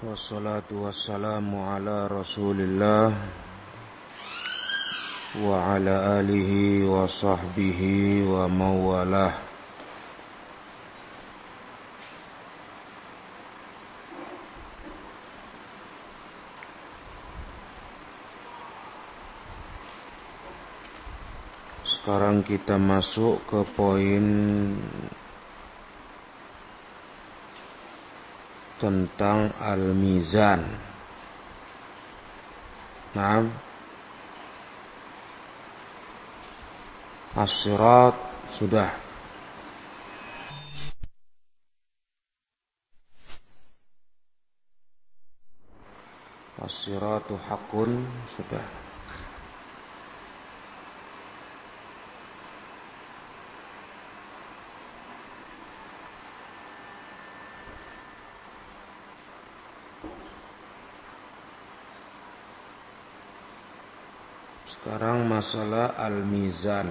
Wassalatu wassalamu ala rasulillah Wa ala alihi wa sahbihi wa mawalah. Sekarang kita masuk ke poin tentang al-mizan. Nah, as-sirat sudah. As-siratu hakun sudah. Masalah al-mizan.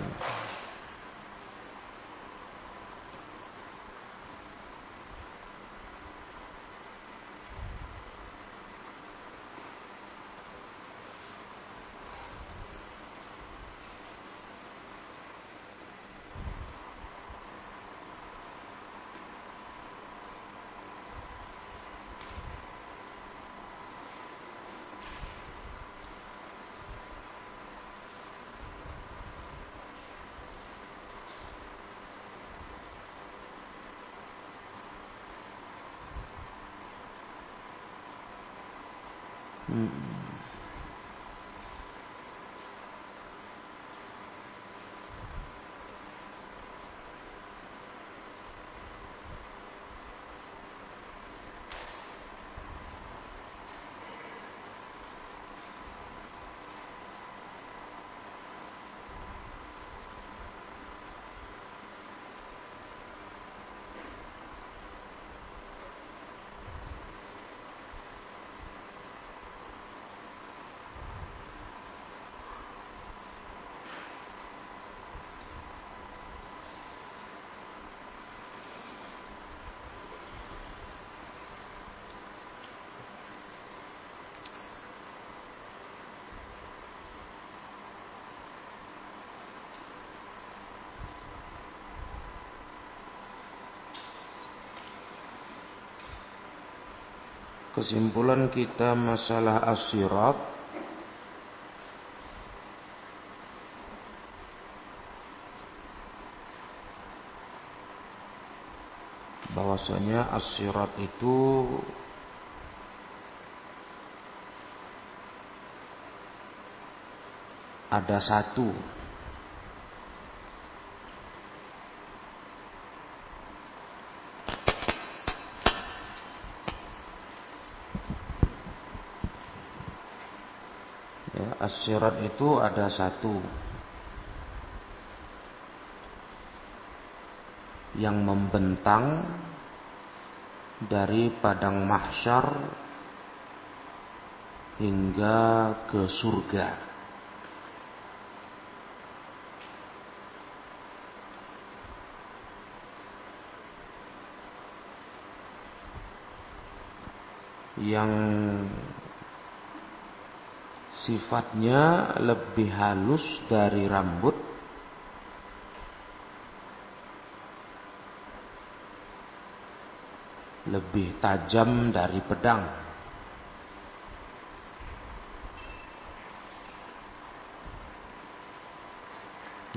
Kesimpulan kita masalah asyirat bahwasanya asyirat itu ada satu Asyirat itu ada satu. Yang membentang Dari padang mahsyar Hingga ke surga. Yang sifatnya lebih halus dari rambut. Lebih tajam dari pedang.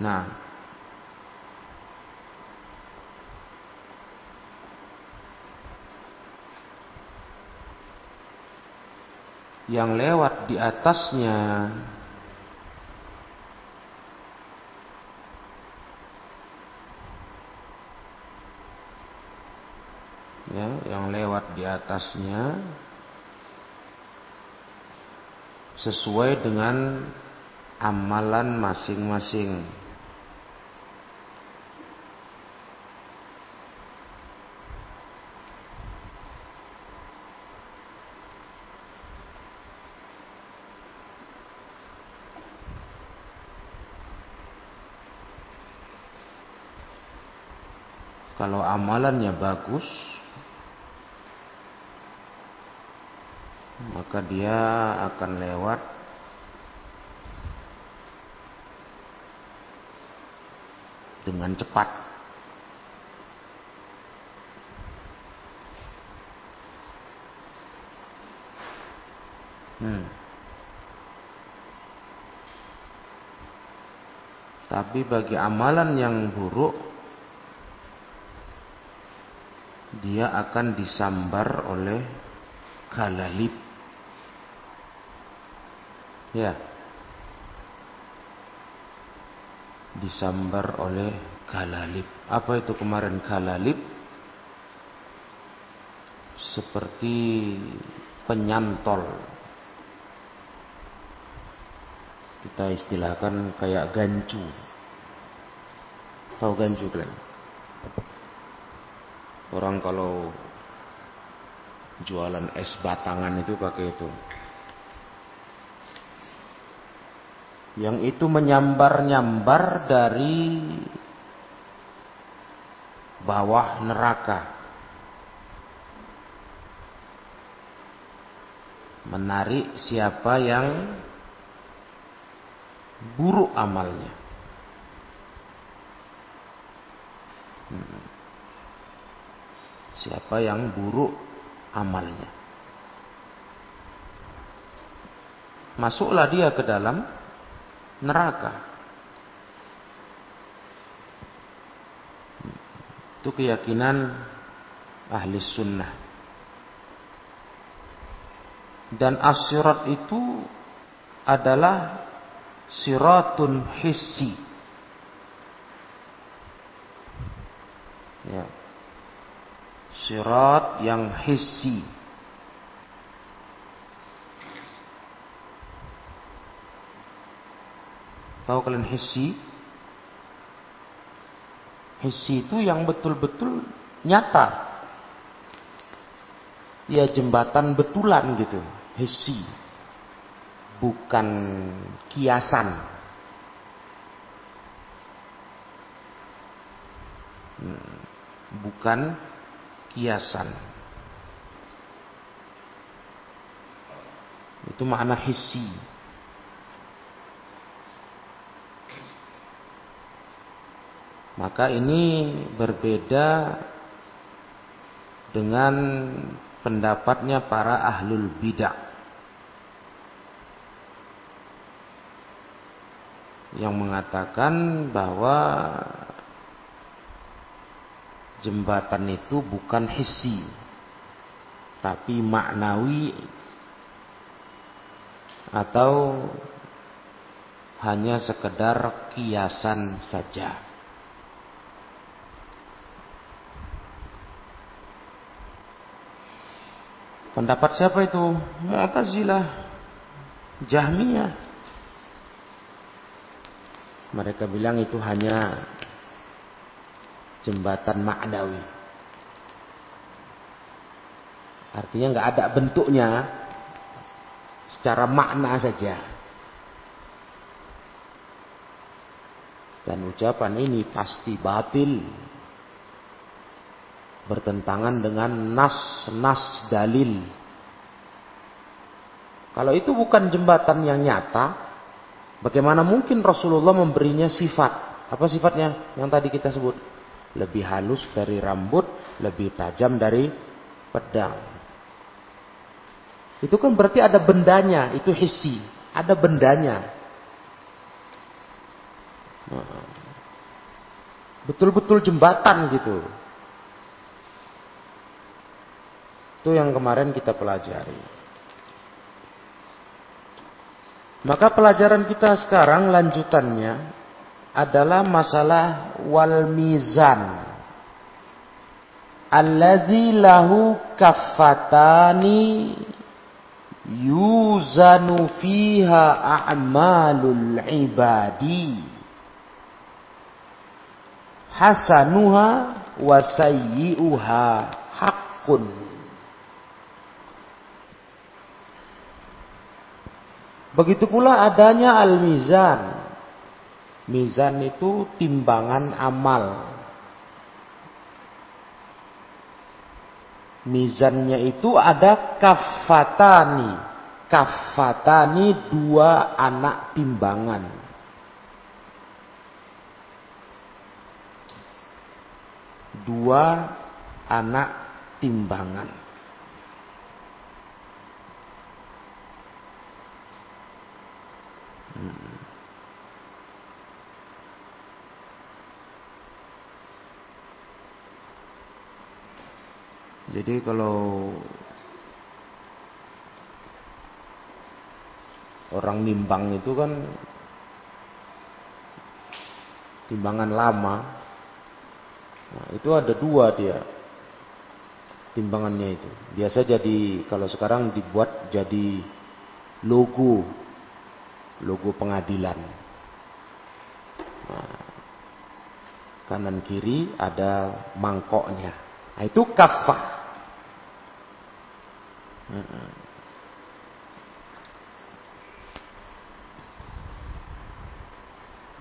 Nah yang lewat di atasnya. Ya yang lewat di atasnya. Sesuai dengan amalan masing-masing Kalau amalannya bagus, maka dia akan lewat dengan cepat. Hmm. Tapi bagi amalan yang buruk dia akan disambar oleh galalib. Ya. Disambar oleh galalib. Apa itu kemarin galalib? Seperti penyantol. Kita istilahkan kayak gancu. Tahu gancu kalian? Orang kalau jualan es batangan itu pakai itu. Yang itu menyambar-nyambar dari bawah neraka. Menarik siapa yang buruk amalnya. Hmm. Siapa yang buruk amalnya. Masuklah dia ke dalam neraka. Itu keyakinan ahli sunnah. Dan asyirat itu adalah siratun hissi. Ya sirat yang hissi. Tahu kalian hissi? Hissi itu yang betul-betul nyata. Ya jembatan betulan gitu, hissi. Bukan kiasan. Hmm, bukan kiasan. Itu makna hissi. Maka ini berbeda dengan pendapatnya para ahlul bidah. Yang mengatakan bahwa jembatan itu bukan hissi tapi maknawi atau hanya sekedar kiasan saja. Pendapat siapa itu? Mu'tazilah, Jahmiyah. Mereka bilang itu hanya jembatan maknawi. Artinya nggak ada bentuknya, secara makna saja. Dan ucapan ini pasti batil. Bertentangan dengan nas-nas dalil. Kalau itu bukan jembatan yang nyata, bagaimana mungkin Rasulullah memberinya sifat? Apa sifatnya yang tadi kita sebut? Lebih halus dari rambut, lebih tajam dari pedang. Itu kan berarti ada bendanya, itu hissi, ada bendanya. Betul-betul jembatan gitu. Itu yang kemarin kita pelajari. Maka pelajaran kita sekarang lanjutannya adalah masalah wal mizan. Alladzi lahu kaffatani yuzanu fiha a'malul ibadi. Hasanuha wa sayyi'uha haqqun. Begitu pula adanya al-mizan Mizan itu timbangan amal. Mizannya itu ada kafatani. Kafatani dua anak timbangan. Dua anak timbangan. Hmm. Jadi kalau orang nimbang itu kan timbangan lama. Nah, itu ada dua dia timbangannya itu. Biasa jadi kalau sekarang dibuat jadi logo logo pengadilan. Nah, kanan kiri ada mangkoknya. Nah, itu kafah.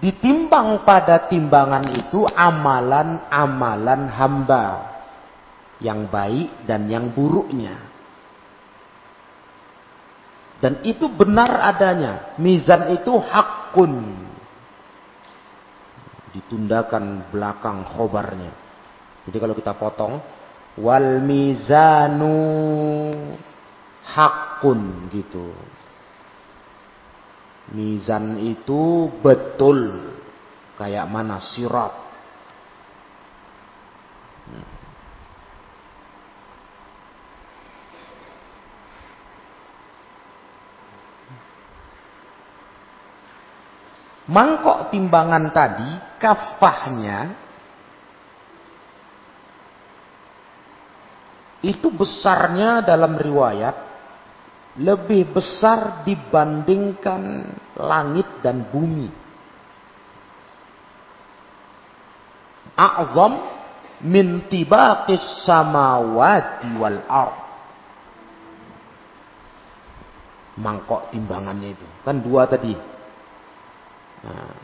Ditimbang pada timbangan itu amalan-amalan hamba yang baik dan yang buruknya. Dan itu benar adanya. Mizan itu hakun. Ditundakan belakang khobarnya. Jadi kalau kita potong. Wal mizanu hakun gitu. Mizan itu betul kayak mana sirat. Mangkok timbangan tadi kafahnya itu besarnya dalam riwayat lebih besar dibandingkan langit dan bumi. A'zam min tibaqis samawati wal ard. Mangkok timbangannya itu. Kan dua tadi. Nah,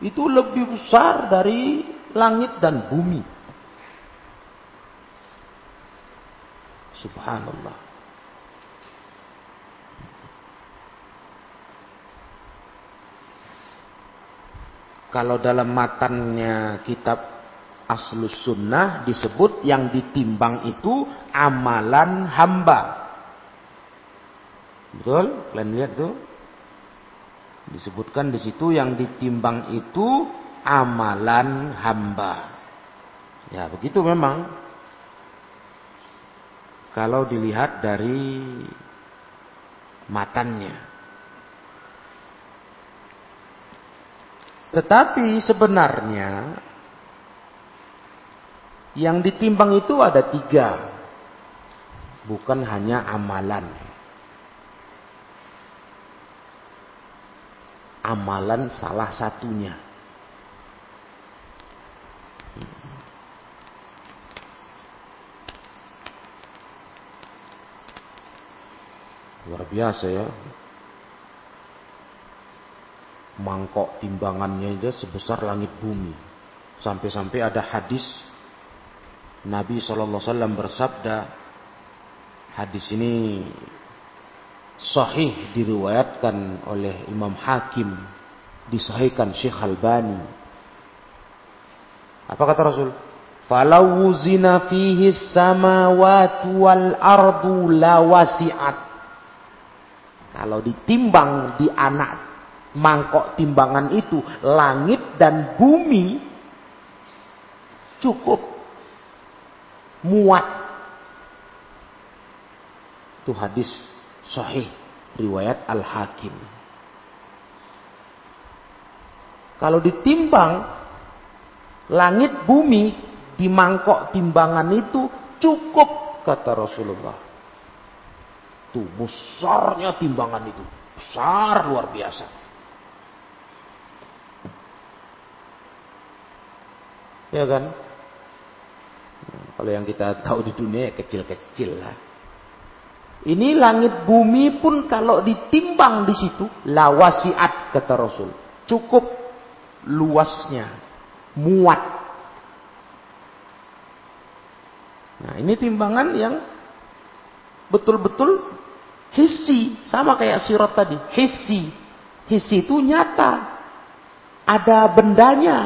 itu lebih besar dari langit dan bumi. Subhanallah. Kalau dalam matannya kitab Aslus Sunnah disebut yang ditimbang itu amalan hamba. Betul? Kalian lihat tuh? Disebutkan di situ yang ditimbang itu amalan hamba. Ya, begitu memang. Kalau dilihat dari matannya. Tetapi sebenarnya yang ditimbang itu ada tiga. Bukan hanya amalan. Amalan salah satunya. Luar biasa ya mangkok timbangannya itu sebesar langit bumi. Sampai-sampai ada hadis Nabi SAW bersabda, hadis ini sahih diriwayatkan oleh Imam Hakim, disahihkan Syekh Albani. Apa kata Rasul? Falau wuzina fihi samawati wal ardu lawasiat. Kalau ditimbang di anak mangkok timbangan itu langit dan bumi cukup muat. Itu hadis sahih riwayat Al-Hakim. Kalau ditimbang langit bumi di mangkok timbangan itu cukup kata Rasulullah tuh besarnya timbangan itu besar luar biasa Ya kan? Kalau yang kita tahu di dunia ya kecil-kecil lah. Ini langit bumi pun kalau ditimbang di situ lawasiat kata Rasul. Cukup luasnya, muat. Nah, ini timbangan yang betul-betul hissi, sama kayak sirat tadi, hissi. Hissi itu nyata. Ada bendanya.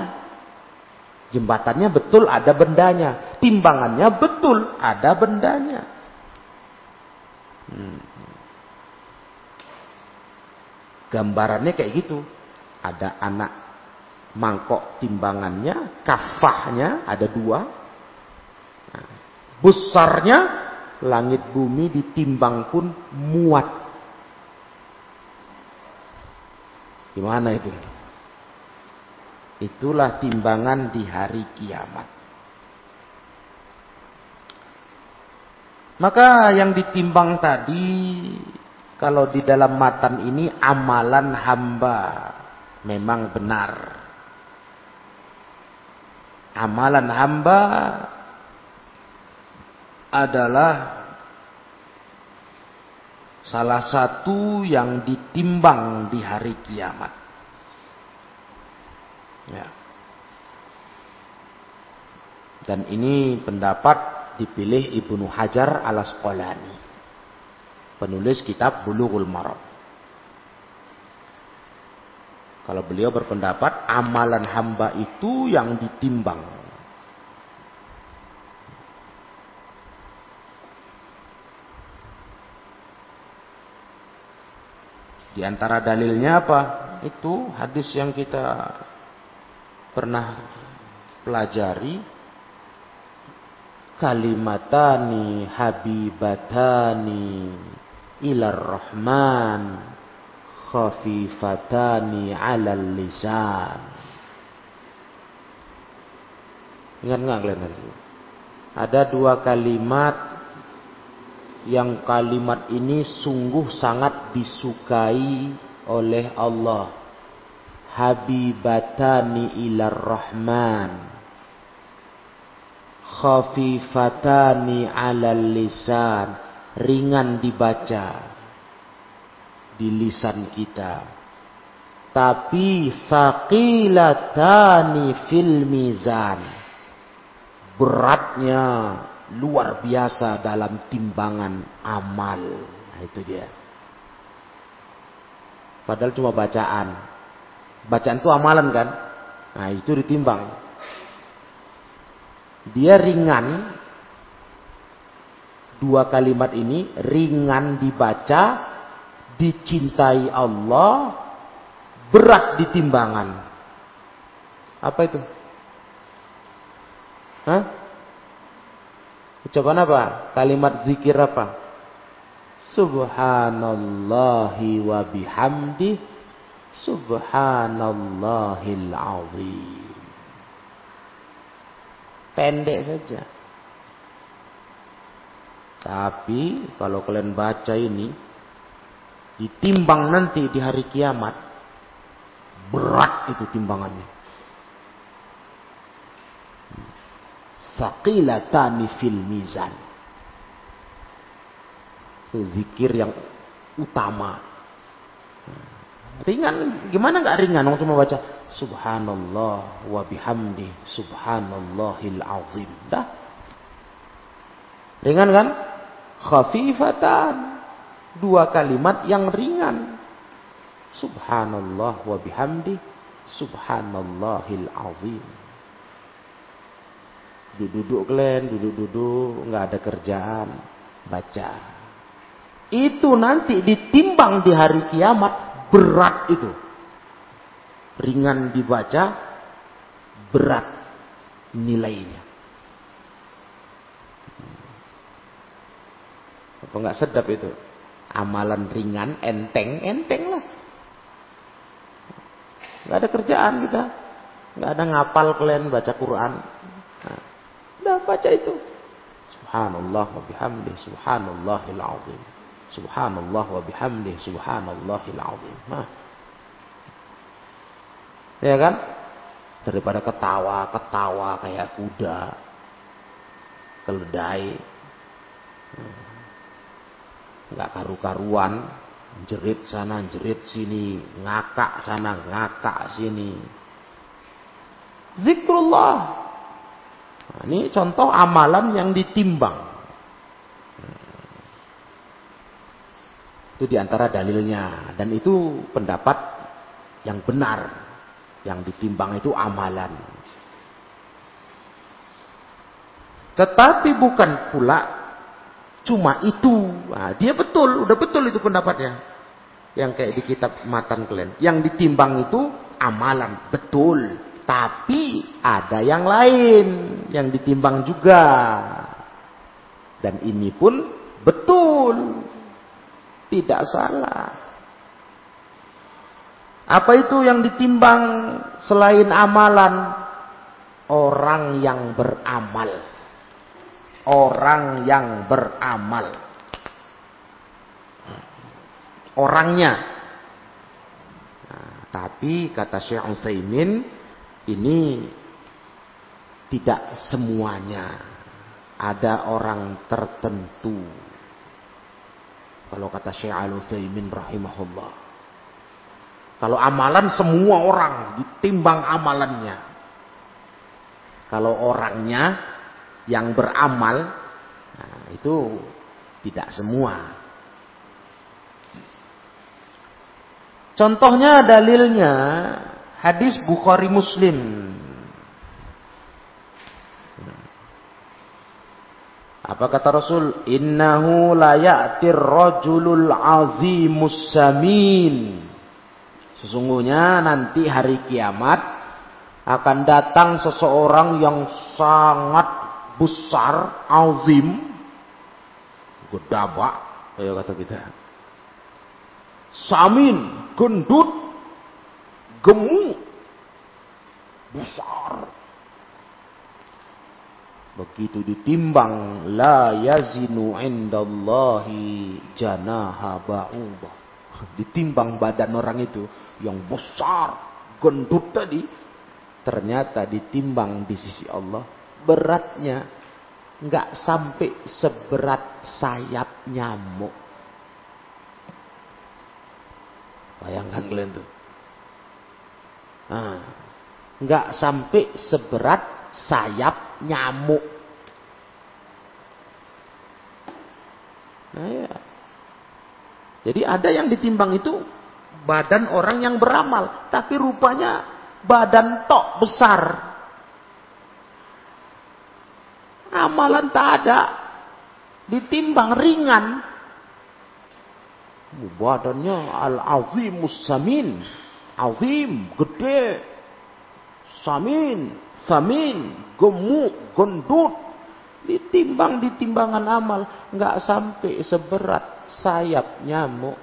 Jembatannya betul ada bendanya. Timbangannya betul ada bendanya. Hmm. Gambarannya kayak gitu. Ada anak mangkok timbangannya, kafahnya ada dua. Nah, besarnya langit bumi ditimbang pun muat. Gimana itu? Itulah timbangan di hari kiamat. Maka yang ditimbang tadi kalau di dalam matan ini amalan hamba memang benar. Amalan hamba adalah salah satu yang ditimbang di hari kiamat. Ya. Dan ini pendapat dipilih Ibnu Hajar al Asqalani. Penulis kitab Bulughul Maram. Kalau beliau berpendapat amalan hamba itu yang ditimbang. Di antara dalilnya apa? Itu hadis yang kita pernah pelajari. Kalimatani habibatani ilar rahman khafifatani alal lisan. Ingat nggak kalian ada dua kalimat yang kalimat ini sungguh sangat disukai oleh Allah. Habibatani ilar rahman. Khafifatani alal lisan. Ringan dibaca di lisan kita. Tapi faqilatani fil mizan. Beratnya luar biasa dalam timbangan amal nah itu dia padahal cuma bacaan Bacaan itu amalan kan? Nah itu ditimbang. Dia ringan. Dua kalimat ini ringan dibaca, dicintai Allah, berat di timbangan. Apa itu? Hah? Ucapan apa? Kalimat zikir apa? Subhanallahi wa bihamdi Subhanallahil azim. Pendek saja. Tapi kalau kalian baca ini ditimbang nanti di hari kiamat berat itu timbangannya. Saqilatani fil mizan. Itu zikir yang utama. Ringan, gimana nggak ringan? Orang cuma baca Subhanallah wa bihamdi Subhanallahil azim. Dah. Ringan kan? Khafifatan. Dua kalimat yang ringan. Subhanallah wa bihamdi Subhanallahil azim. Duduk-duduk kalian, duduk-duduk, nggak ada kerjaan, baca. Itu nanti ditimbang di hari kiamat berat itu. Ringan dibaca, berat nilainya. Apa nggak sedap itu? Amalan ringan, enteng, enteng lah. Nggak ada kerjaan kita. Nggak ada ngapal kalian baca Quran. Udah baca itu. Subhanallah wa bihamdi subhanallahil azim. Subhanallah wa bihamdih subhanallahil azim. Nah. Ya kan? Daripada ketawa-ketawa kayak kuda. Keledai. Enggak karu-karuan. Jerit sana, jerit sini. Ngakak sana, ngakak sini. Zikrullah. Nah, ini contoh amalan yang ditimbang. Itu di antara dalilnya. Dan itu pendapat yang benar. Yang ditimbang itu amalan. Tetapi bukan pula cuma itu. Nah, dia betul, udah betul itu pendapatnya. Yang kayak di kitab Matan kalian. Yang ditimbang itu amalan, betul. Tapi ada yang lain yang ditimbang juga. Dan ini pun betul. Tidak salah. Apa itu yang ditimbang selain amalan? Orang yang beramal. Orang yang beramal. Orangnya. Nah, tapi kata Syekh Utsaimin ini tidak semuanya. Ada orang tertentu kalau kata Syekh Al-Utsaimin rahimahullah. Kalau amalan semua orang ditimbang amalannya. Kalau orangnya yang beramal nah itu tidak semua. Contohnya dalilnya hadis Bukhari Muslim Apa kata Rasul? Innahu la ya'tir rajulul azimus samin. Sesungguhnya nanti hari kiamat akan datang seseorang yang sangat besar, azim, gedabak, kayak kata kita. Samin, gendut, gemuk, besar. Begitu ditimbang la yazinu indallahi janaha ba'ubah. Ditimbang badan orang itu yang besar, gendut tadi. Ternyata ditimbang di sisi Allah beratnya nggak sampai seberat sayap nyamuk. Bayangkan kalian tuh. Nah, nggak sampai seberat sayap nyamuk. Nah, ya. Jadi ada yang ditimbang itu badan orang yang beramal, tapi rupanya badan tok besar. Amalan tak ada, ditimbang ringan. Badannya al-azimus samin, azim, gede, samin, samin, gemuk, gendut, ditimbang di timbangan amal, nggak sampai seberat sayap nyamuk.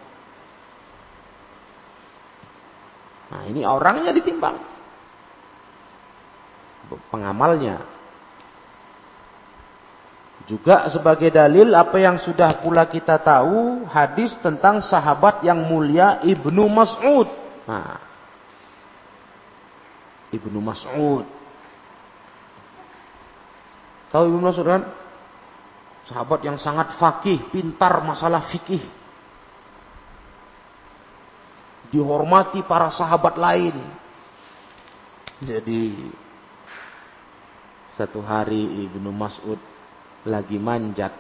Nah ini orangnya ditimbang. Pengamalnya. Juga sebagai dalil apa yang sudah pula kita tahu hadis tentang sahabat yang mulia Ibnu Mas'ud. Nah, Ibnu Mas'ud Tahu Ibnu Mas'ud kan? Sahabat yang sangat fakih, pintar masalah fikih. Dihormati para sahabat lain. Jadi satu hari Ibnu Mas'ud lagi manjat.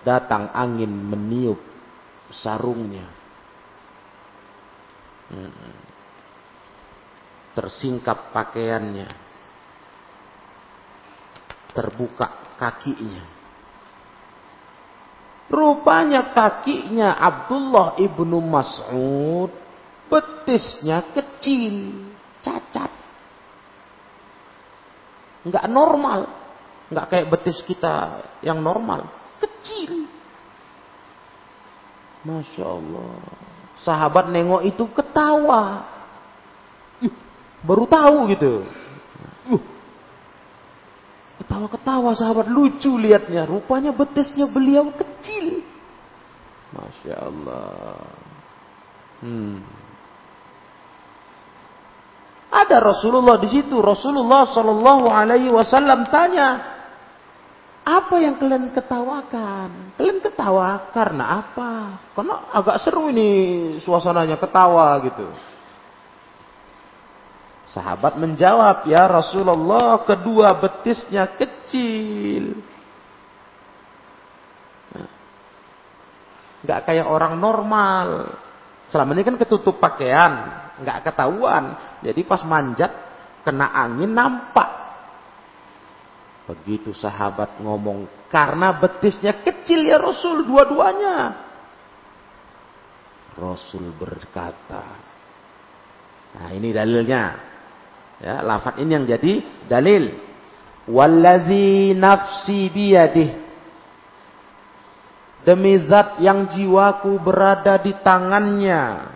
Datang angin meniup sarungnya. Tersingkap pakaiannya, terbuka kakinya. Rupanya kakinya Abdullah ibnu Mas'ud betisnya kecil, cacat. Enggak normal. Enggak kayak betis kita yang normal. Kecil. Masya Allah. Sahabat nengok itu ketawa. Baru tahu gitu. Uh, ketawa-ketawa sahabat lucu liatnya. Rupanya betisnya beliau kecil. Masya Allah. Hmm. Ada Rasulullah di situ. Rasulullah Shallallahu Alaihi Wasallam tanya, apa yang kalian ketawakan? Kalian ketawa karena apa? Karena agak seru ini suasananya ketawa gitu. Sahabat menjawab, "Ya Rasulullah, kedua betisnya kecil." Enggak kayak orang normal. Selama ini kan ketutup pakaian, enggak ketahuan. Jadi pas manjat kena angin nampak. Begitu sahabat ngomong, karena betisnya kecil ya Rasul dua-duanya. Rasul berkata. Nah, ini dalilnya. Ya, lafaz ini yang jadi dalil. Wallazi nafsi biyadih. Demi zat yang jiwaku berada di tangannya.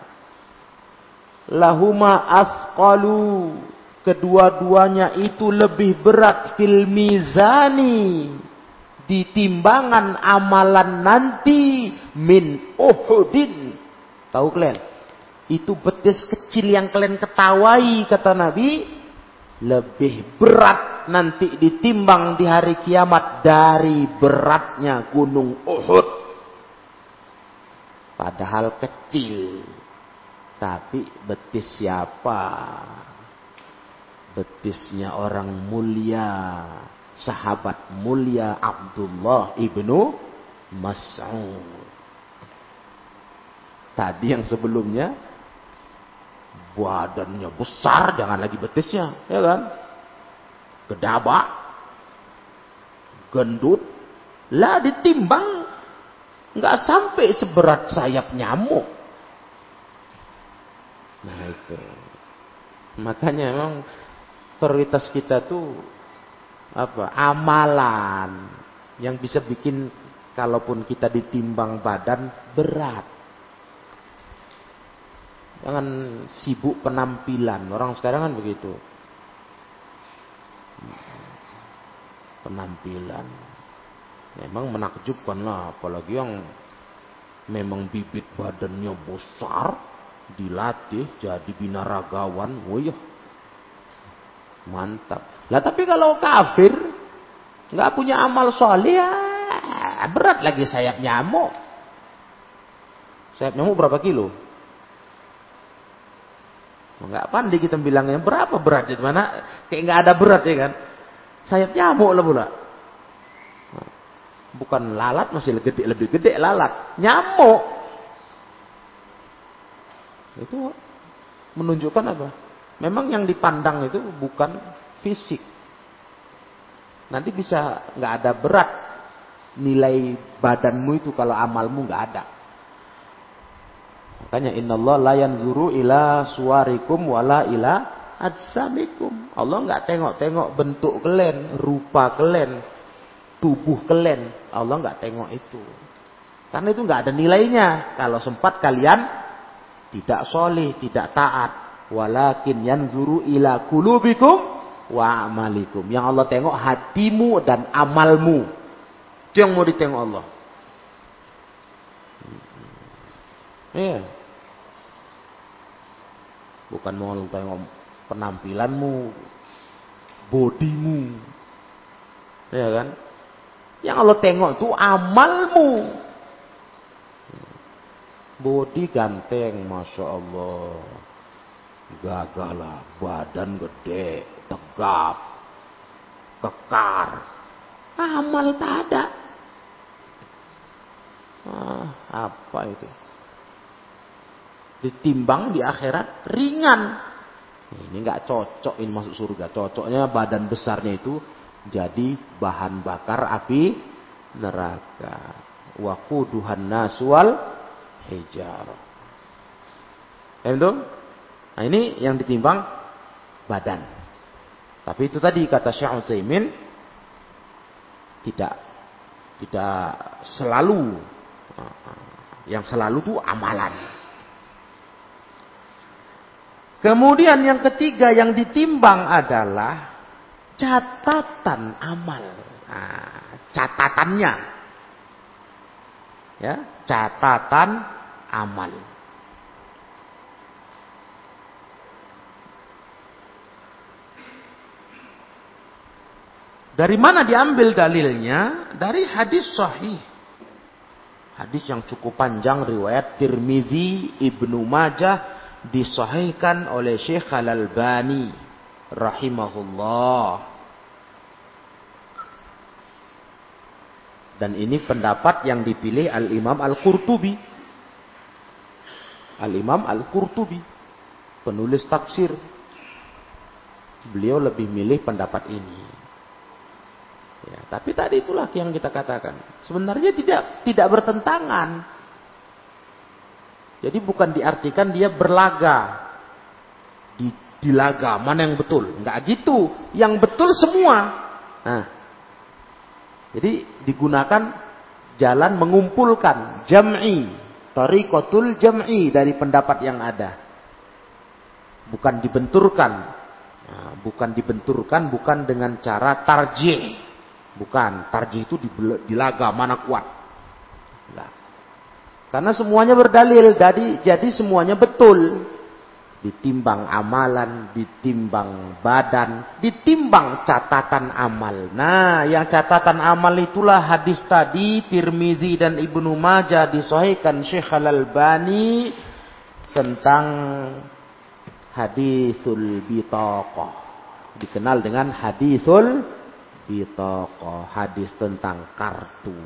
Lahuma asqalu. Kedua-duanya itu lebih berat fil mizani. Di timbangan amalan nanti min Uhudin. Tahu kalian? itu betis kecil yang kalian ketawai kata Nabi lebih berat nanti ditimbang di hari kiamat dari beratnya gunung Uhud padahal kecil tapi betis siapa betisnya orang mulia sahabat mulia Abdullah ibnu Mas'ud tadi yang sebelumnya badannya besar, jangan lagi betisnya, ya kan? Gedabak, gendut, lah ditimbang nggak sampai seberat sayap nyamuk. Nah itu, makanya emang prioritas kita tuh apa? Amalan yang bisa bikin kalaupun kita ditimbang badan berat. Jangan sibuk penampilan. Orang sekarang kan begitu. Penampilan. Memang menakjubkan lah. Apalagi yang memang bibit badannya besar. Dilatih jadi binaragawan. Iya. Mantap. Lah tapi kalau kafir. nggak punya amal soleh ya. Berat lagi sayap nyamuk. Sayap nyamuk berapa kilo? Enggak pandai kita bilangnya berapa berat di mana kayak nggak ada berat ya kan. Sayap nyamuk lah pula. Bukan lalat masih gede, lebih gede lalat. Nyamuk. Itu menunjukkan apa? Memang yang dipandang itu bukan fisik. Nanti bisa nggak ada berat nilai badanmu itu kalau amalmu nggak ada. Makanya Allah la yanzuru ila suwarikum wala ila ajsamikum. Allah nggak tengok-tengok bentuk kalian, rupa kalian, tubuh kalian. Allah nggak tengok itu. Karena itu nggak ada nilainya. Kalau sempat kalian tidak soleh, tidak taat. Walakin yanzuru ila kulubikum wa amalikum. Yang Allah tengok hatimu dan amalmu. Itu yang mau ditengok Allah. Iya. Bukan mau tengok penampilanmu, bodimu. Ya kan? Yang Allah tengok itu amalmu. Bodi ganteng, Masya Allah. Gagah lah, badan gede, tegap, kekar. Amal tak ada. Ah, apa itu? ditimbang di akhirat ringan. Ini nggak cocok ini masuk surga. Cocoknya badan besarnya itu jadi bahan bakar api neraka. Waquduhan naswal hijar. Itu? Nah ini yang ditimbang badan. Tapi itu tadi kata Syekh Utsaimin tidak tidak selalu yang selalu itu amalan. Kemudian yang ketiga yang ditimbang adalah catatan amal. Nah, catatannya. Ya, catatan amal. Dari mana diambil dalilnya? Dari hadis sahih. Hadis yang cukup panjang riwayat Tirmizi, Ibnu Majah, disahihkan oleh Syekh Al-Albani rahimahullah. Dan ini pendapat yang dipilih Al-Imam Al-Qurtubi. Al-Imam Al-Qurtubi. Penulis taksir. Beliau lebih milih pendapat ini. Ya, tapi tadi itulah yang kita katakan. Sebenarnya tidak tidak bertentangan. Jadi bukan diartikan dia berlaga. Di, di laga, mana yang betul. Enggak gitu. Yang betul semua. Nah, jadi digunakan jalan mengumpulkan jam'i, tariqatul jam'i dari pendapat yang ada. Bukan dibenturkan. Nah, bukan dibenturkan bukan dengan cara tarjih. Bukan, tarjih itu dilaga mana kuat. Nah. Karena semuanya berdalil, jadi jadi semuanya betul ditimbang amalan, ditimbang badan, ditimbang catatan amal. Nah, yang catatan amal itulah hadis tadi Tirmizi dan Ibnu Majah disahihkan Syekh Al-Albani tentang hadisul bitaqah. Dikenal dengan hadisul bitaqah, hadis tentang kartu.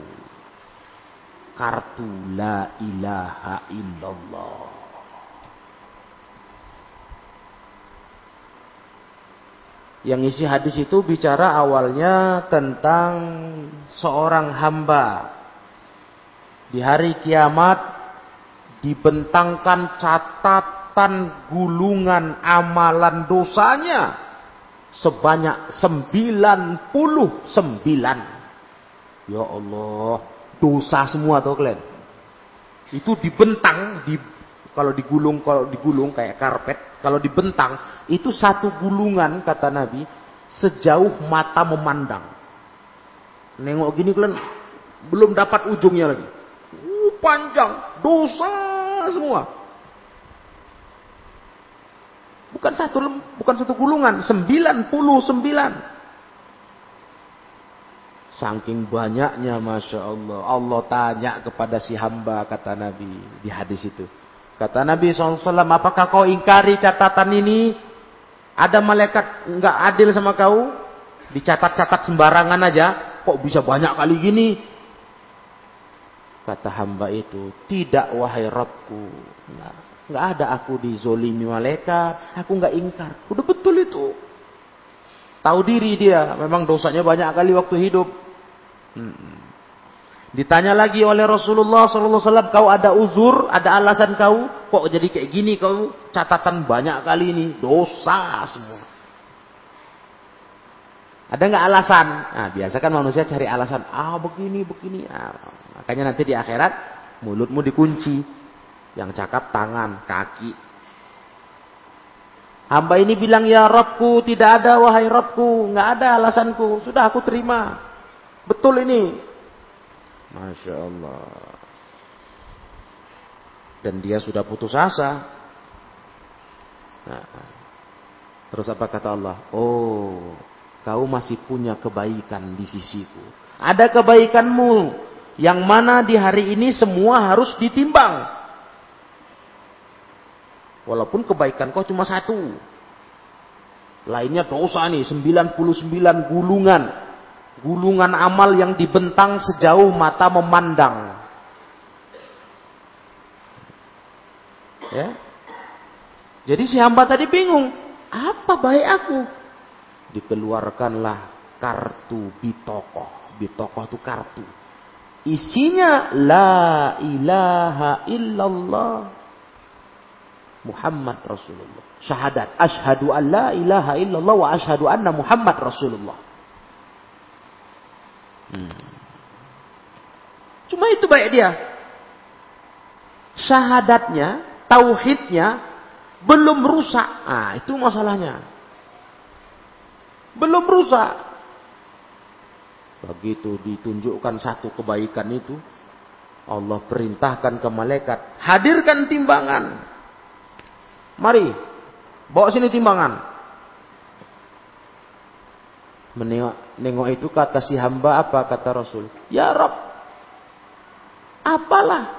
Kartu la ilaha illallah. Yang isi hadis itu bicara awalnya tentang seorang hamba. Di hari kiamat dibentangkan catatan gulungan amalan dosanya sebanyak 99. Ya Allah, dosa semua tuh kalian. Itu dibentang di kalau digulung kalau digulung kayak karpet kalau dibentang, itu satu gulungan kata Nabi sejauh mata memandang. Nengok gini kalian belum dapat ujungnya lagi. Uh, panjang, dosa semua. Bukan satu bukan satu gulungan, 99. Saking banyaknya Masya Allah. Allah tanya kepada si hamba kata Nabi di hadis itu. Kata Nabi SAW, apakah kau ingkari catatan ini? Ada malaikat nggak adil sama kau? Dicatat-catat sembarangan aja. Kok bisa banyak kali gini? Kata hamba itu, tidak wahai Rabbku. Nggak, nggak ada aku dizolimi malaikat. Aku nggak ingkar. Udah betul itu. Tahu diri dia. Memang dosanya banyak kali waktu hidup. Hmm. Ditanya lagi oleh Rasulullah SAW, kau ada uzur, ada alasan kau, kok jadi kayak gini kau? Catatan banyak kali ini, dosa semua. Ada nggak alasan? Nah, biasa kan manusia cari alasan, ah begini, begini. Nah, makanya nanti di akhirat mulutmu dikunci, yang cakap tangan, kaki. Hamba ini bilang ya Robku, tidak ada wahai Robku, nggak ada alasanku, sudah aku terima. Betul ini, Masya Allah. Dan dia sudah putus asa. Nah, terus apa kata Allah? Oh, kau masih punya kebaikan di sisiku. Ada kebaikanmu yang mana di hari ini semua harus ditimbang. Walaupun kebaikan kau cuma satu. Lainnya dosa nih, 99 gulungan gulungan amal yang dibentang sejauh mata memandang. Ya. Jadi si hamba tadi bingung, apa baik aku? Dikeluarkanlah kartu bitokoh. Bitokoh itu kartu. Isinya la ilaha illallah Muhammad Rasulullah. Syahadat. Ashadu an la ilaha illallah wa ashadu anna Muhammad Rasulullah. Hmm. Cuma itu baik dia. Syahadatnya, tauhidnya belum rusak. Ah, itu masalahnya. Belum rusak. Begitu ditunjukkan satu kebaikan itu, Allah perintahkan ke malaikat, hadirkan timbangan. Mari, bawa sini timbangan. Menengok nengok itu kata si hamba apa kata Rasul? Ya Rob, apalah?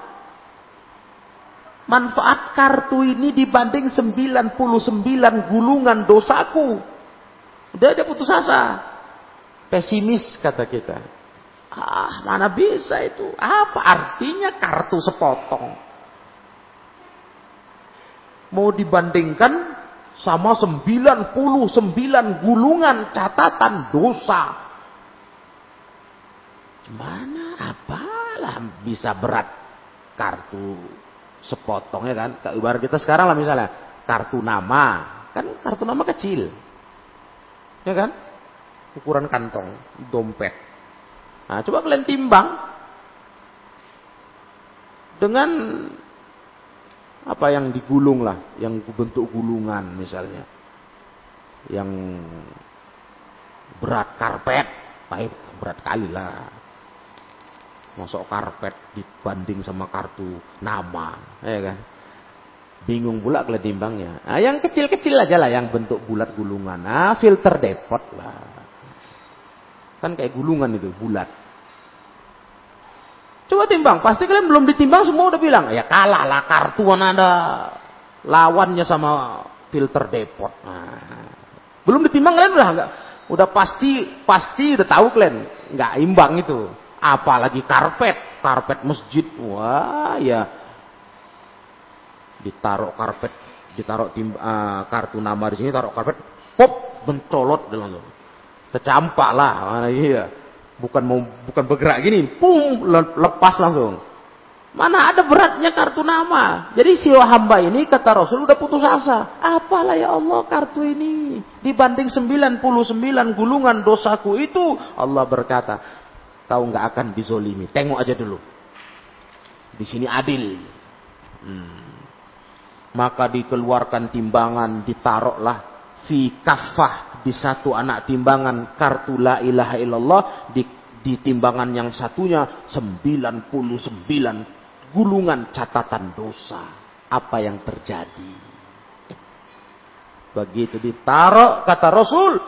manfaat kartu ini dibanding 99 gulungan dosaku. Udah ada putus asa. Pesimis kata kita. Ah, mana bisa itu? Apa artinya kartu sepotong? Mau dibandingkan sama 99 gulungan catatan dosa. Gimana? Apalah bisa berat kartu sepotong ya kan? Ibarat kita sekarang lah misalnya kartu nama, kan kartu nama kecil, ya kan? Ukuran kantong, dompet. Nah, coba kalian timbang dengan apa yang digulung lah, yang bentuk gulungan misalnya, yang berat karpet, baik berat kali lah masuk karpet dibanding sama kartu nama, ya kan? Bingung pula kalau timbangnya. Nah, yang kecil-kecil aja lah yang bentuk bulat gulungan. Nah, filter depot lah. Kan kayak gulungan itu, bulat. Coba timbang, pasti kalian belum ditimbang semua udah bilang, ya kalah lah kartu mana ada lawannya sama filter depot. Nah, belum ditimbang kalian udah enggak udah pasti pasti udah tahu kalian nggak imbang itu apalagi karpet, karpet masjid. Wah, ya ditaruh karpet, ditaruh tim, uh, kartu nama di sini, taruh karpet, pop, mencolot dalam itu. Tercampak lah, mana iya. Bukan mau bukan bergerak gini, pum, lepas langsung. Mana ada beratnya kartu nama. Jadi si hamba ini kata Rasul udah putus asa. Apalah ya Allah kartu ini. Dibanding 99 gulungan dosaku itu. Allah berkata kau nggak akan dizolimi. Tengok aja dulu. Di sini adil. Hmm. Maka dikeluarkan timbangan, ditaruhlah fi kafah di satu anak timbangan kartu la ilaha illallah di, di timbangan yang satunya 99 gulungan catatan dosa. Apa yang terjadi? Begitu ditaruh kata Rasul,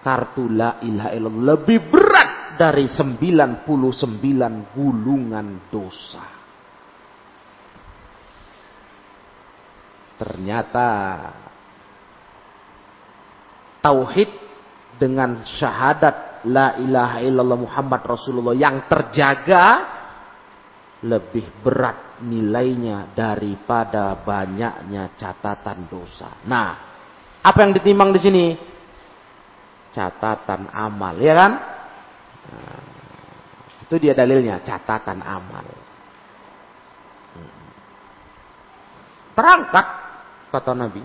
kartu la ilaha illallah lebih berat dari 99 gulungan dosa. Ternyata tauhid dengan syahadat la ilaha illallah Muhammad Rasulullah yang terjaga lebih berat nilainya daripada banyaknya catatan dosa. Nah, apa yang ditimbang di sini? catatan amal, ya kan? Nah, itu dia dalilnya, catatan amal. Terangkat, kata Nabi.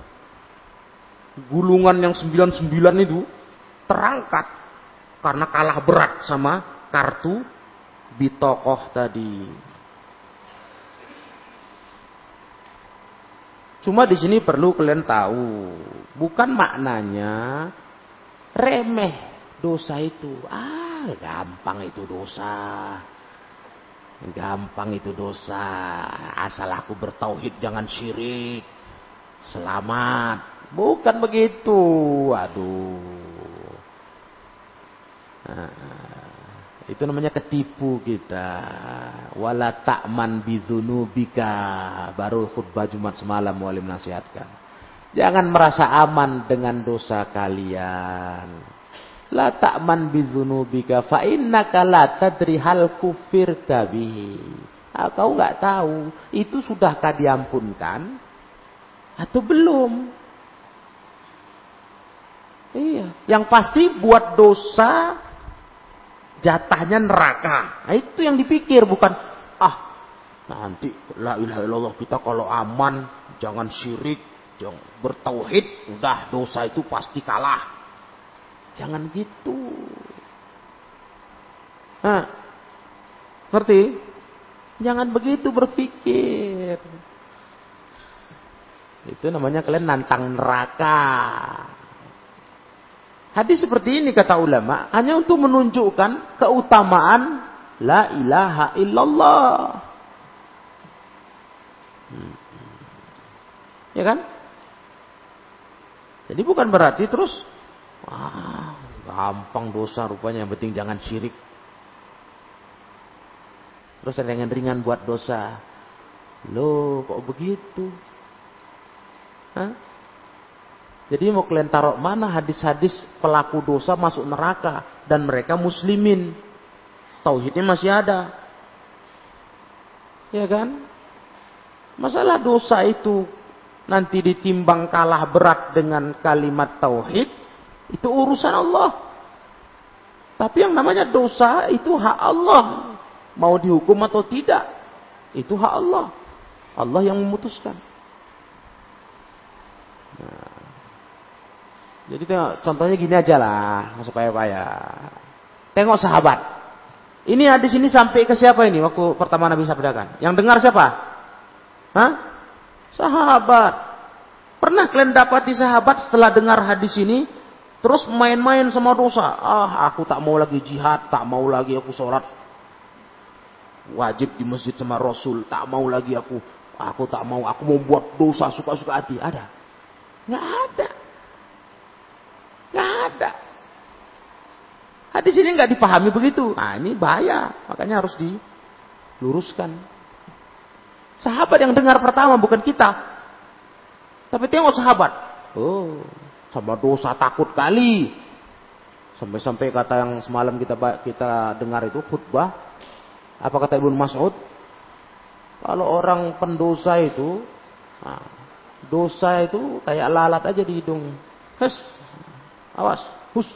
Gulungan yang 99 itu terangkat karena kalah berat sama kartu bitokoh tadi. Cuma di sini perlu kalian tahu, bukan maknanya remeh dosa itu. Ah, gampang itu dosa. Gampang itu dosa. Asal aku bertauhid jangan syirik. Selamat. Bukan begitu. Aduh. Nah, itu namanya ketipu kita. Wala ta'man bidzunubika. Baru khutbah Jumat semalam walim nasihatkan. Jangan merasa aman dengan dosa kalian. La ta'man bidzunubika fa innaka la tadri hal kufir tabihi. Ah, kau nggak tahu itu sudahkah diampunkan atau belum? Iya, yang pasti buat dosa jatahnya neraka. Nah, itu yang dipikir bukan ah nanti la ilaha illallah kita kalau aman jangan syirik yang bertauhid, udah dosa itu pasti kalah. Jangan gitu. Nah, ngerti? Jangan begitu berpikir. Itu namanya kalian nantang neraka. Hadis seperti ini kata ulama hanya untuk menunjukkan keutamaan la ilaha illallah. Hmm. Ya kan? Jadi bukan berarti terus ah, gampang dosa rupanya yang penting jangan syirik. Terus ringan-ringan buat dosa. Loh, kok begitu? Hah? Jadi mau kalian taruh mana hadis-hadis pelaku dosa masuk neraka dan mereka muslimin. Tauhidnya masih ada. Ya kan? Masalah dosa itu nanti ditimbang kalah berat dengan kalimat tauhid, itu urusan Allah. Tapi yang namanya dosa itu hak Allah. Mau dihukum atau tidak, itu hak Allah. Allah yang memutuskan. Nah, jadi tengok, contohnya gini aja lah, supaya payah. Tengok sahabat. Ini hadis ini sampai ke siapa ini waktu pertama Nabi sabdakan? Yang dengar siapa? Hah? Sahabat. Pernah kalian dapati sahabat setelah dengar hadis ini terus main-main sama dosa? Ah, aku tak mau lagi jihad, tak mau lagi aku sholat wajib di masjid sama Rasul, tak mau lagi aku, aku tak mau, aku mau buat dosa suka-suka hati. Ada? Nggak ada. Nggak ada. Hadis ini nggak dipahami begitu. Nah ini bahaya. Makanya harus diluruskan. Sahabat yang dengar pertama bukan kita. Tapi tengok sahabat. Oh, sama dosa takut kali. Sampai-sampai kata yang semalam kita kita dengar itu khutbah. Apa kata Ibnu Mas'ud? Kalau orang pendosa itu, nah, dosa itu kayak lalat aja di hidung. Hes, Awas, hus.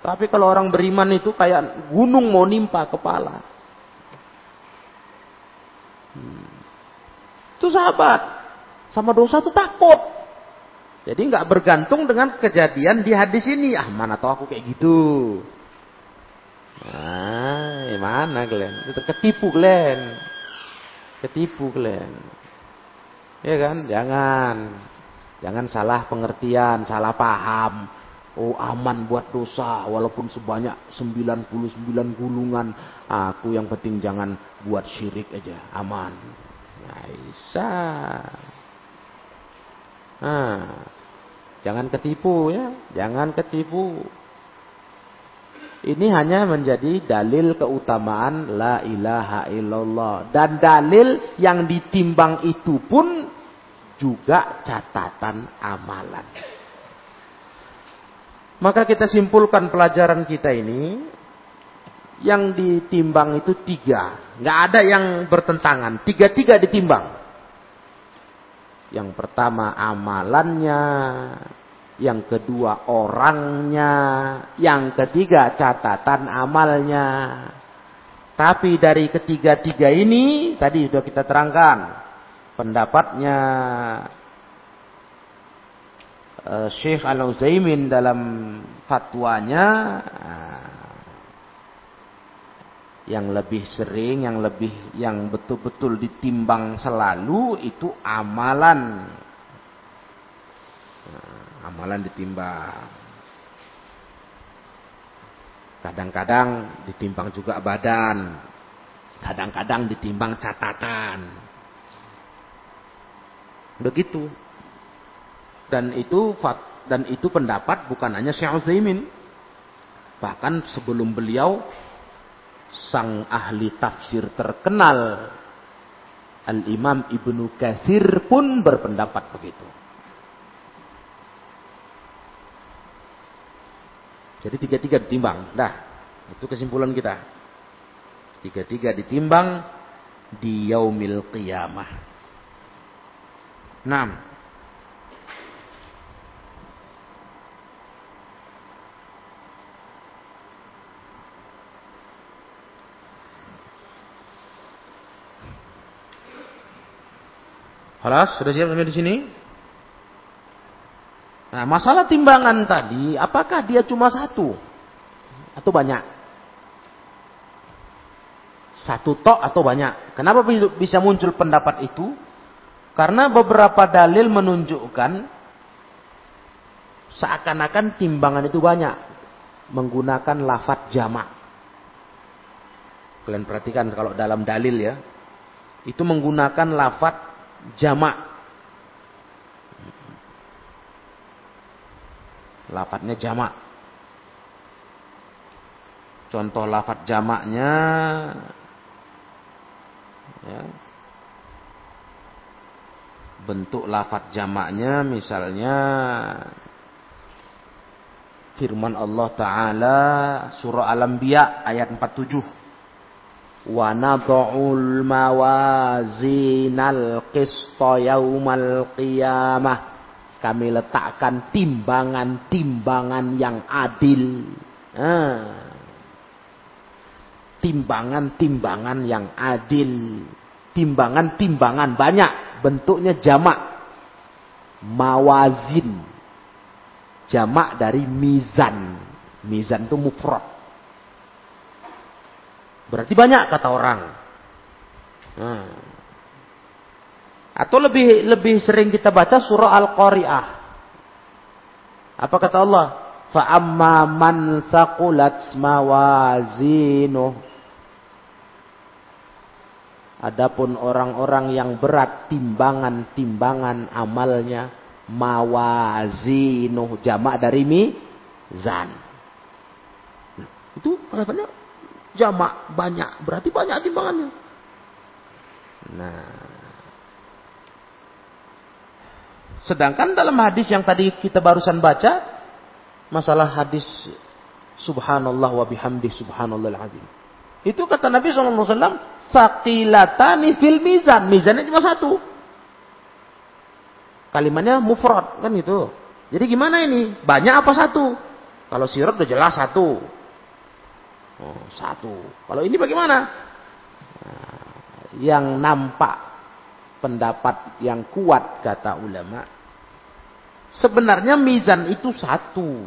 Tapi kalau orang beriman itu kayak gunung mau nimpa kepala. Hmm. Itu sahabat. Sama dosa itu takut. Jadi nggak bergantung dengan kejadian di hadis ini. Ah mana tahu aku kayak gitu. Nah, mana kalian? Itu ketipu kalian. Ketipu kalian. Ya kan? Jangan. Jangan salah pengertian, salah paham. Oh aman buat dosa walaupun sebanyak 99 gulungan. Aku yang penting jangan buat syirik aja. Aman. Bisa. Nah, jangan ketipu ya. Jangan ketipu. Ini hanya menjadi dalil keutamaan la ilaha illallah. Dan dalil yang ditimbang itu pun juga catatan amalan. Maka kita simpulkan pelajaran kita ini, yang ditimbang itu tiga. Nggak ada yang bertentangan. Tiga-tiga ditimbang. Yang pertama amalannya, yang kedua orangnya, yang ketiga catatan amalnya. Tapi dari ketiga-tiga ini tadi sudah kita terangkan pendapatnya uh, Syekh Al-Utsaimin dalam fatwanya uh, yang lebih sering, yang lebih yang betul-betul ditimbang selalu itu amalan. Uh, amalan ditimbang. Kadang-kadang ditimbang juga badan. Kadang-kadang ditimbang catatan. Begitu. Dan itu dan itu pendapat bukan hanya Syekh Utsaimin. Bahkan sebelum beliau sang ahli tafsir terkenal Al-Imam Ibnu Katsir pun berpendapat begitu. Jadi tiga-tiga ditimbang. Dah, itu kesimpulan kita. Tiga-tiga ditimbang di yaumil qiyamah. Naam. Halas, sudah siap sampai di sini? Nah, masalah timbangan tadi, apakah dia cuma satu atau banyak? Satu tok atau banyak? Kenapa bisa muncul pendapat itu? Karena beberapa dalil menunjukkan seakan-akan timbangan itu banyak menggunakan lafat jamak. Kalian perhatikan kalau dalam dalil ya, itu menggunakan lafat jamak. Lafatnya jamak. Contoh lafat jamaknya ya, bentuk lafat jamaknya misalnya firman Allah taala surah Al-Anbiya ayat 47 wa nad'ul mawazinal qista yaumal qiyamah kami letakkan timbangan-timbangan yang adil ah timbangan-timbangan yang adil. Timbangan-timbangan banyak. Bentuknya jamak. Mawazin. Jamak dari mizan. Mizan itu mufrad. Berarti banyak kata orang. Nah. Atau lebih lebih sering kita baca surah Al-Qari'ah. Apa kata Allah? Fa'amma man thaqulat mawazinuh Adapun orang-orang yang berat timbangan-timbangan amalnya mawazinuh jamak dari mizan. Nah, itu kelihatannya jamak banyak, berarti banyak timbangannya. Nah, sedangkan dalam hadis yang tadi kita barusan baca masalah hadis subhanallah wa bihamdi subhanallah azim. Itu kata Nabi SAW Faqilatani fil mizan. Mizannya cuma satu. Kalimatnya mufrad kan gitu. Jadi gimana ini? Banyak apa satu? Kalau sirat udah jelas satu. Oh, satu. Kalau ini bagaimana? Nah, yang nampak pendapat yang kuat kata ulama. Sebenarnya mizan itu satu.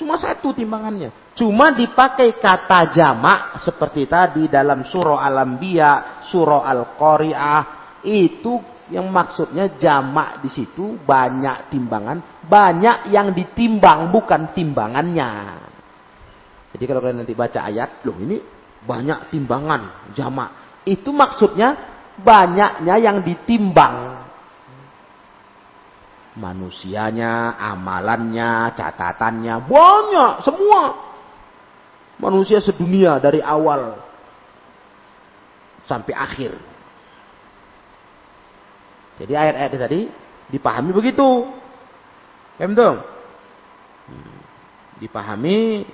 Cuma satu timbangannya. Cuma dipakai kata jamak seperti tadi dalam surah Al-Anbiya, surah Al-Qari'ah. Itu yang maksudnya jamak di situ banyak timbangan, banyak yang ditimbang bukan timbangannya. Jadi kalau kalian nanti baca ayat, loh ini banyak timbangan jamak. Itu maksudnya banyaknya yang ditimbang manusianya, amalannya, catatannya, banyak semua. Manusia sedunia dari awal sampai akhir. Jadi ayat-ayat tadi dipahami begitu. Paham? Hmm. Dipahami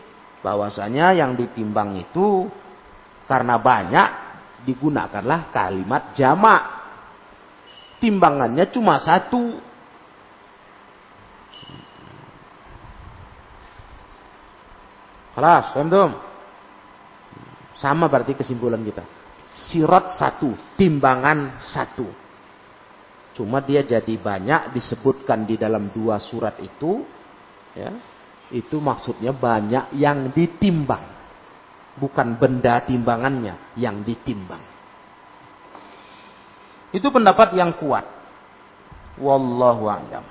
bahwasanya yang ditimbang itu karena banyak digunakanlah kalimat jamak. Timbangannya cuma satu, Kelas, paham Sama berarti kesimpulan kita. Sirat satu, timbangan satu. Cuma dia jadi banyak disebutkan di dalam dua surat itu. Ya, itu maksudnya banyak yang ditimbang. Bukan benda timbangannya yang ditimbang. Itu pendapat yang kuat. Wallahu a'lam.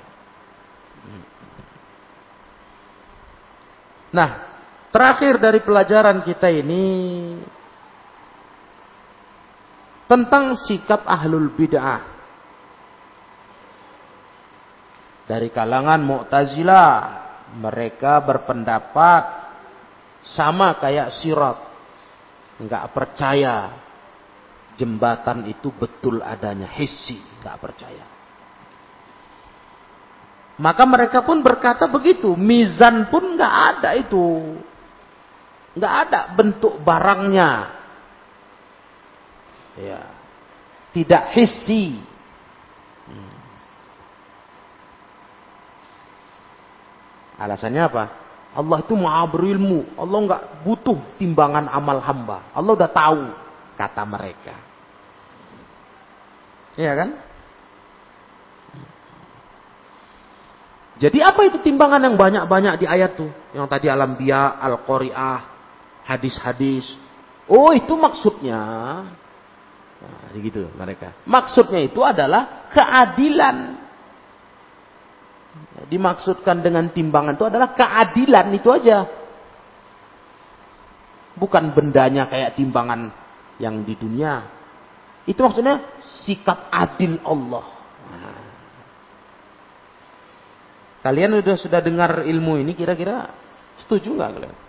Nah, Terakhir dari pelajaran kita ini tentang sikap ahlul bid'ah. Dari kalangan Mu'tazilah, mereka berpendapat sama kayak sirat. Enggak percaya jembatan itu betul adanya, hissi, enggak percaya. Maka mereka pun berkata begitu, mizan pun enggak ada itu nggak ada bentuk barangnya. Ya. Tidak hissi. Hmm. Alasannya apa? Allah itu maha berilmu. Allah nggak butuh timbangan amal hamba. Allah udah tahu kata mereka. Iya kan? Jadi apa itu timbangan yang banyak-banyak di ayat tuh? Yang tadi alam biya, al-qari'ah, hadis-hadis. Oh itu maksudnya. Nah, gitu mereka. Maksudnya itu adalah keadilan. Dimaksudkan dengan timbangan itu adalah keadilan itu aja. Bukan bendanya kayak timbangan yang di dunia. Itu maksudnya sikap adil Allah. Nah. Kalian sudah sudah dengar ilmu ini kira-kira setuju nggak kalian?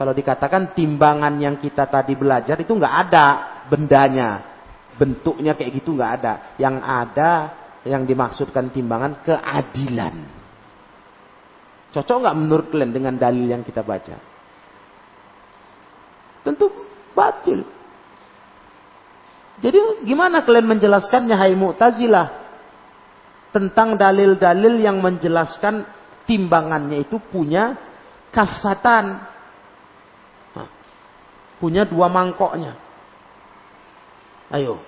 Kalau dikatakan timbangan yang kita tadi belajar itu nggak ada bendanya. bentuknya kayak gitu nggak ada. Yang ada yang dimaksudkan timbangan keadilan. Cocok nggak menurut kalian dengan dalil yang kita baca? Tentu batil. Jadi gimana kalian menjelaskannya hai Mu'tazilah tentang dalil-dalil yang menjelaskan timbangannya itu punya kafatan. Punya dua mangkoknya. Ayo.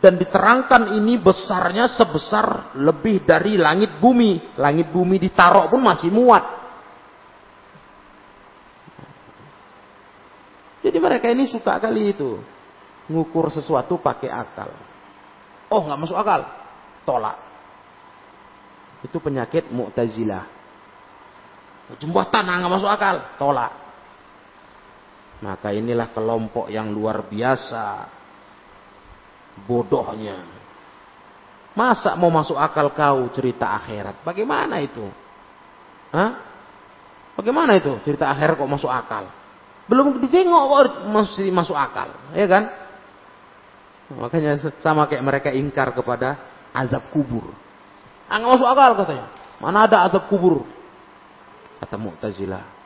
Dan diterangkan ini besarnya sebesar lebih dari langit bumi. Langit bumi ditaruh pun masih muat. Jadi mereka ini suka kali itu. Ngukur sesuatu pakai akal. Oh nggak masuk akal. Tolak. Itu penyakit mu'tazilah. Jembatan nggak masuk akal, tolak. Maka inilah kelompok yang luar biasa bodohnya. Masa mau masuk akal kau cerita akhirat? Bagaimana itu? Hah? Bagaimana itu cerita akhirat kok masuk akal? Belum ditengok kok masih masuk akal, ya kan? Makanya sama kayak mereka ingkar kepada azab kubur. Ah, masuk akal katanya. Mana ada azab kubur? Kata Mu'tazilah.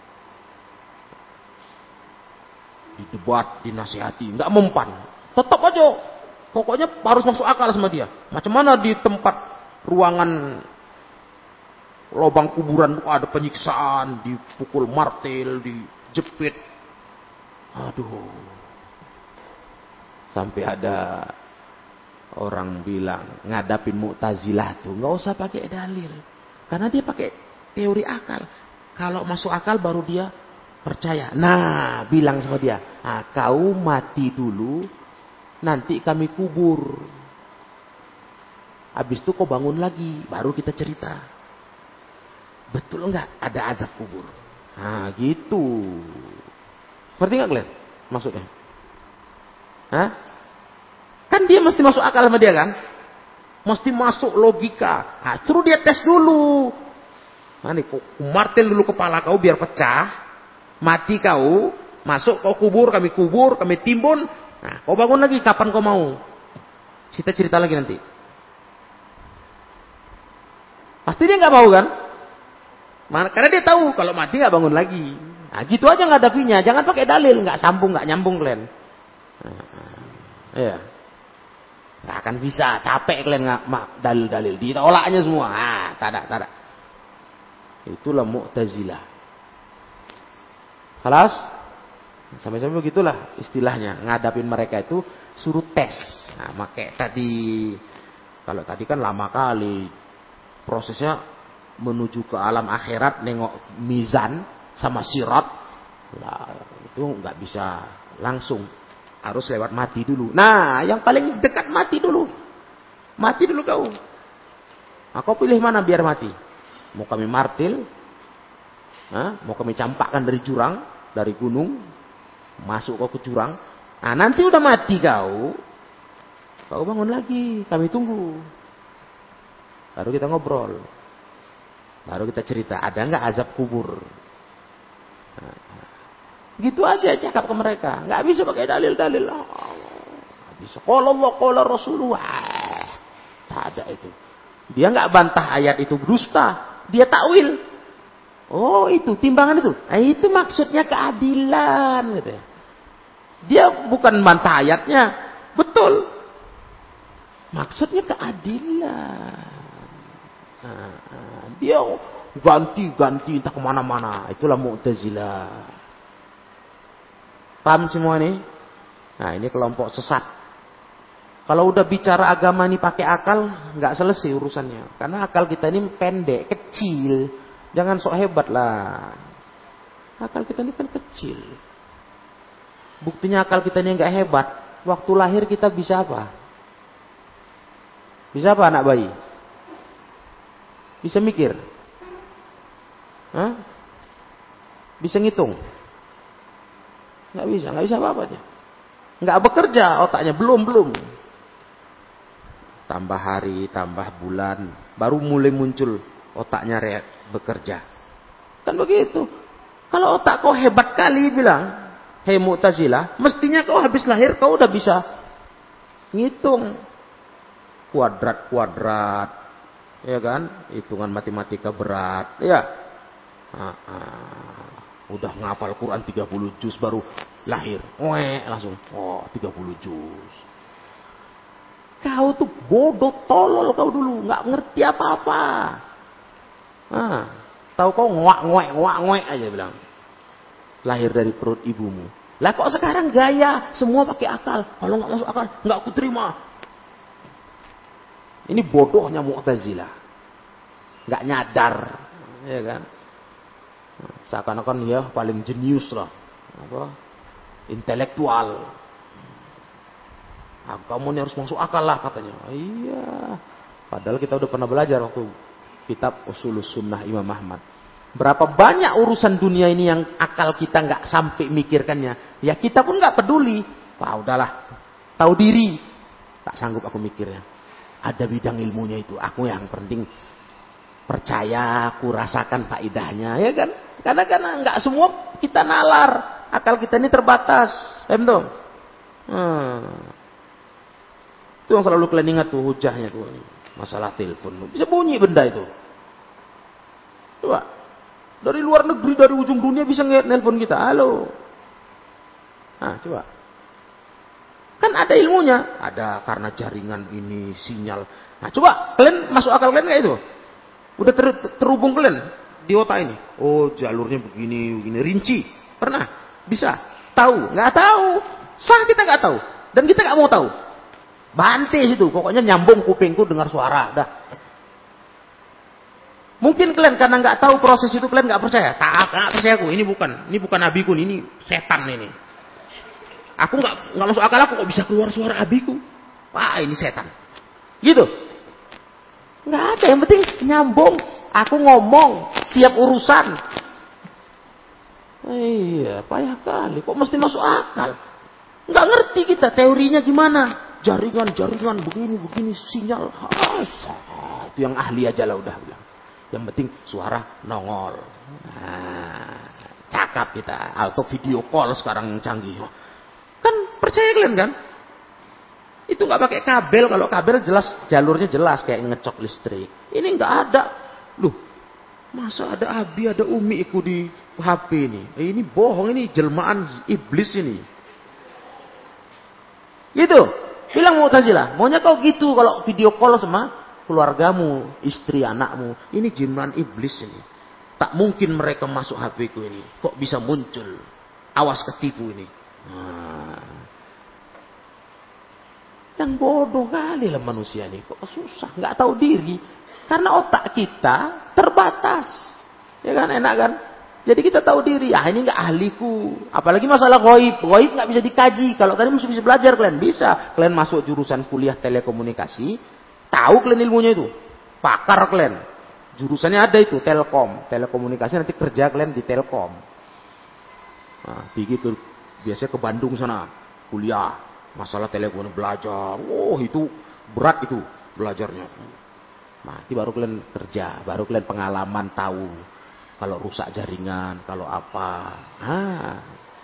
Didebat, dinasihati, nggak mempan. Tetap aja. Pokoknya harus masuk akal sama dia. Macam mana di tempat ruangan lubang kuburan ada penyiksaan, dipukul martil, dijepit. Aduh. Sampai ada orang bilang ngadapin Mu'tazilah tuh nggak usah pakai dalil. Karena dia pakai teori akal. Kalau masuk akal baru dia percaya. Nah, bilang sama dia, ah, kau mati dulu, nanti kami kubur. Habis itu kau bangun lagi, baru kita cerita. Betul enggak ada azab kubur? Nah, gitu. Berarti enggak kalian maksudnya? Hah? Kan dia mesti masuk akal sama dia kan? Mesti masuk logika. Nah, suruh dia tes dulu. Nah, nih, martil dulu kepala kau biar pecah. Mati kau, masuk kau kubur, kami kubur, kami timbun. Nah, kau bangun lagi kapan kau mau. Kita cerita lagi nanti. Pasti dia nggak mau kan? Karena dia tahu kalau mati nggak bangun lagi. Nah, gitu aja nggak ada Jangan pakai dalil, nggak sambung, nggak nyambung kalian. Nah, ya. Akan bisa, capek kalian nggak dalil-dalil. Ditolaknya semua. Ah, tak ada, tak ada. Itulah Mu'tazilah. Halas? Sampai-sampai begitulah istilahnya. Ngadapin mereka itu suruh tes. Nah, makai tadi kalau tadi kan lama kali prosesnya menuju ke alam akhirat nengok mizan sama sirat. Nah, itu nggak bisa langsung. Harus lewat mati dulu. Nah, yang paling dekat mati dulu. Mati dulu kau. Aku nah, pilih mana biar mati? Mau kami martil, nah, mau kami campakkan dari jurang, dari gunung, masuk kau ke jurang. Nah, nanti udah mati kau, kau bangun lagi, kami tunggu. Baru kita ngobrol. Baru kita cerita, ada nggak azab kubur? Nah, gitu aja cakap ke mereka. Nggak bisa pakai dalil-dalil. Oh, nggak bisa. Kalau Allah, kalau Rasulullah. Tak ada itu. Dia nggak bantah ayat itu dusta. Dia takwil. Oh itu timbangan itu. Nah, itu maksudnya keadilan gitu ya. Dia bukan bantah ayatnya. Betul. Maksudnya keadilan. Nah, dia ganti-ganti entah ke mana-mana. Itulah Mu'tazilah. Paham semua nih? Nah ini kelompok sesat. Kalau udah bicara agama ini pakai akal, nggak selesai urusannya. Karena akal kita ini pendek, kecil. Jangan sok hebat lah. Akal kita ini kan kecil. Buktinya akal kita ini nggak hebat. Waktu lahir kita bisa apa? Bisa apa anak bayi? Bisa mikir? Hah? Bisa ngitung? Nggak bisa, nggak bisa apa-apa dia. Bekerja otaknya, belum, belum tambah hari, tambah bulan, baru mulai muncul otaknya bekerja. Kan begitu. Kalau otak kau hebat kali bilang, Hei Mu'tazilah, mestinya kau habis lahir kau udah bisa ngitung kuadrat-kuadrat, ya kan? Hitungan matematika berat, ya. Ah, ah. Udah ngapal Quran 30 juz baru lahir. Weh, langsung. Oh, 30 juz. Kau tuh bodoh tolol kau dulu, nggak ngerti apa-apa. Ah, tahu kau ngoak-ngoek, ngoak-ngoek aja bilang. Lahir dari perut ibumu. Lah kok sekarang gaya semua pakai akal. Kalau nggak masuk akal, nggak aku terima. Ini bodohnya Mu'tazilah. Nggak nyadar, ya kan? Seakan-akan ya paling jenius lah. Apa? Intelektual. Nah, kamu ini harus masuk akal lah katanya. Iya. Padahal kita udah pernah belajar waktu kitab Usulus Sunnah Imam Ahmad. Berapa banyak urusan dunia ini yang akal kita nggak sampai mikirkannya. Ya kita pun nggak peduli. Wah udahlah. Tahu diri. Tak sanggup aku mikirnya. Ada bidang ilmunya itu. Aku yang penting percaya, aku rasakan faidahnya, ya kan? Karena karena nggak semua kita nalar, akal kita ini terbatas, paham dong? Hmm. Itu yang selalu kalian ingat tuh hujahnya tuh, masalah telepon, bisa bunyi benda itu. Coba, dari luar negeri, dari ujung dunia bisa nelpon kita, halo. Nah, coba. Kan ada ilmunya, ada karena jaringan ini sinyal. Nah, coba kalian masuk akal kalian kayak itu? Udah ter, terhubung kalian di otak ini. Oh jalurnya begini, begini. Rinci. Pernah? Bisa? Tahu? Nggak tahu. Sah kita nggak tahu. Dan kita nggak mau tahu. Bante situ. Pokoknya nyambung kupingku dengar suara. Dah. Mungkin kalian karena nggak tahu proses itu kalian nggak percaya. Tak, nggak percaya aku. Ini bukan, ini bukan abiku, ini setan ini. Aku nggak nggak masuk akal aku kok bisa keluar suara abiku. Wah ini setan. Gitu. Nggak ada, yang penting nyambung. Aku ngomong, siap urusan. Iya, payah kali. Kok mesti masuk akal? Nggak ngerti kita teorinya gimana. Jaringan-jaringan begini, begini, sinyal. Itu yang ahli aja lah udah bilang. Yang penting suara nongol. Nah, cakap kita. Atau video call sekarang canggih. Kan percaya kalian kan? Itu nggak pakai kabel. Kalau kabel jelas jalurnya jelas kayak ngecok listrik. Ini nggak ada. Loh, masa ada Abi, ada Umi ikut di HP ini? Eh, ini bohong, ini jelmaan iblis ini. Gitu. Bilang Mu'tazilah, maunya kau gitu kalau video call sama keluargamu, istri, anakmu. Ini jelmaan iblis ini. Tak mungkin mereka masuk HP ku ini. Kok bisa muncul? Awas ketipu ini. Nah, yang bodoh kali lah manusia ini. Kok susah, nggak tahu diri. Karena otak kita terbatas. Ya kan, enak kan? Jadi kita tahu diri, ah ini nggak ahliku. Apalagi masalah goib. Goib nggak bisa dikaji. Kalau tadi masih bisa belajar kalian, bisa. Kalian masuk jurusan kuliah telekomunikasi, tahu kalian ilmunya itu. Pakar kalian. Jurusannya ada itu, telkom. Telekomunikasi nanti kerja kalian di telkom. Nah, pergi ke, biasanya ke Bandung sana, kuliah Masalah telepon belajar. Oh itu berat itu belajarnya. Nah, itu baru kalian kerja, baru kalian pengalaman tahu kalau rusak jaringan, kalau apa. Ah,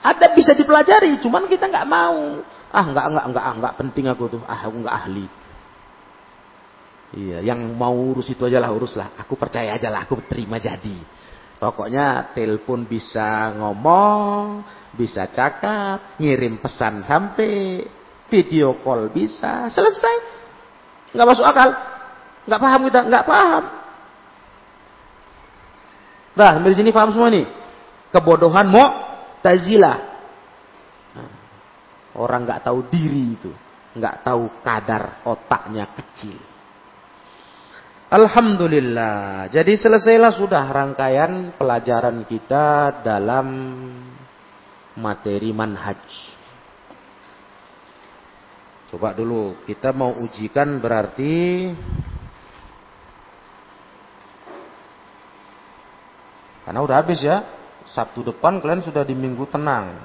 ada bisa dipelajari, cuman kita nggak mau. Ah, nggak nggak nggak ah, nggak penting aku tuh. Ah, aku nggak ahli. Iya, yang mau urus itu aja lah uruslah. Aku percaya aja lah, aku terima jadi. Pokoknya telepon bisa ngomong, bisa cakap, ngirim pesan sampai, Video call bisa, selesai. Nggak masuk akal. Nggak paham kita, nggak paham. Nah, dari sini paham semua nih. Kebodohan mau tazilah. Nah, orang nggak tahu diri itu, nggak tahu kadar otaknya kecil. Alhamdulillah. Jadi selesailah sudah rangkaian pelajaran kita dalam materi manhaj. Coba dulu, kita mau ujikan berarti karena udah habis ya. Sabtu depan kalian sudah di minggu tenang.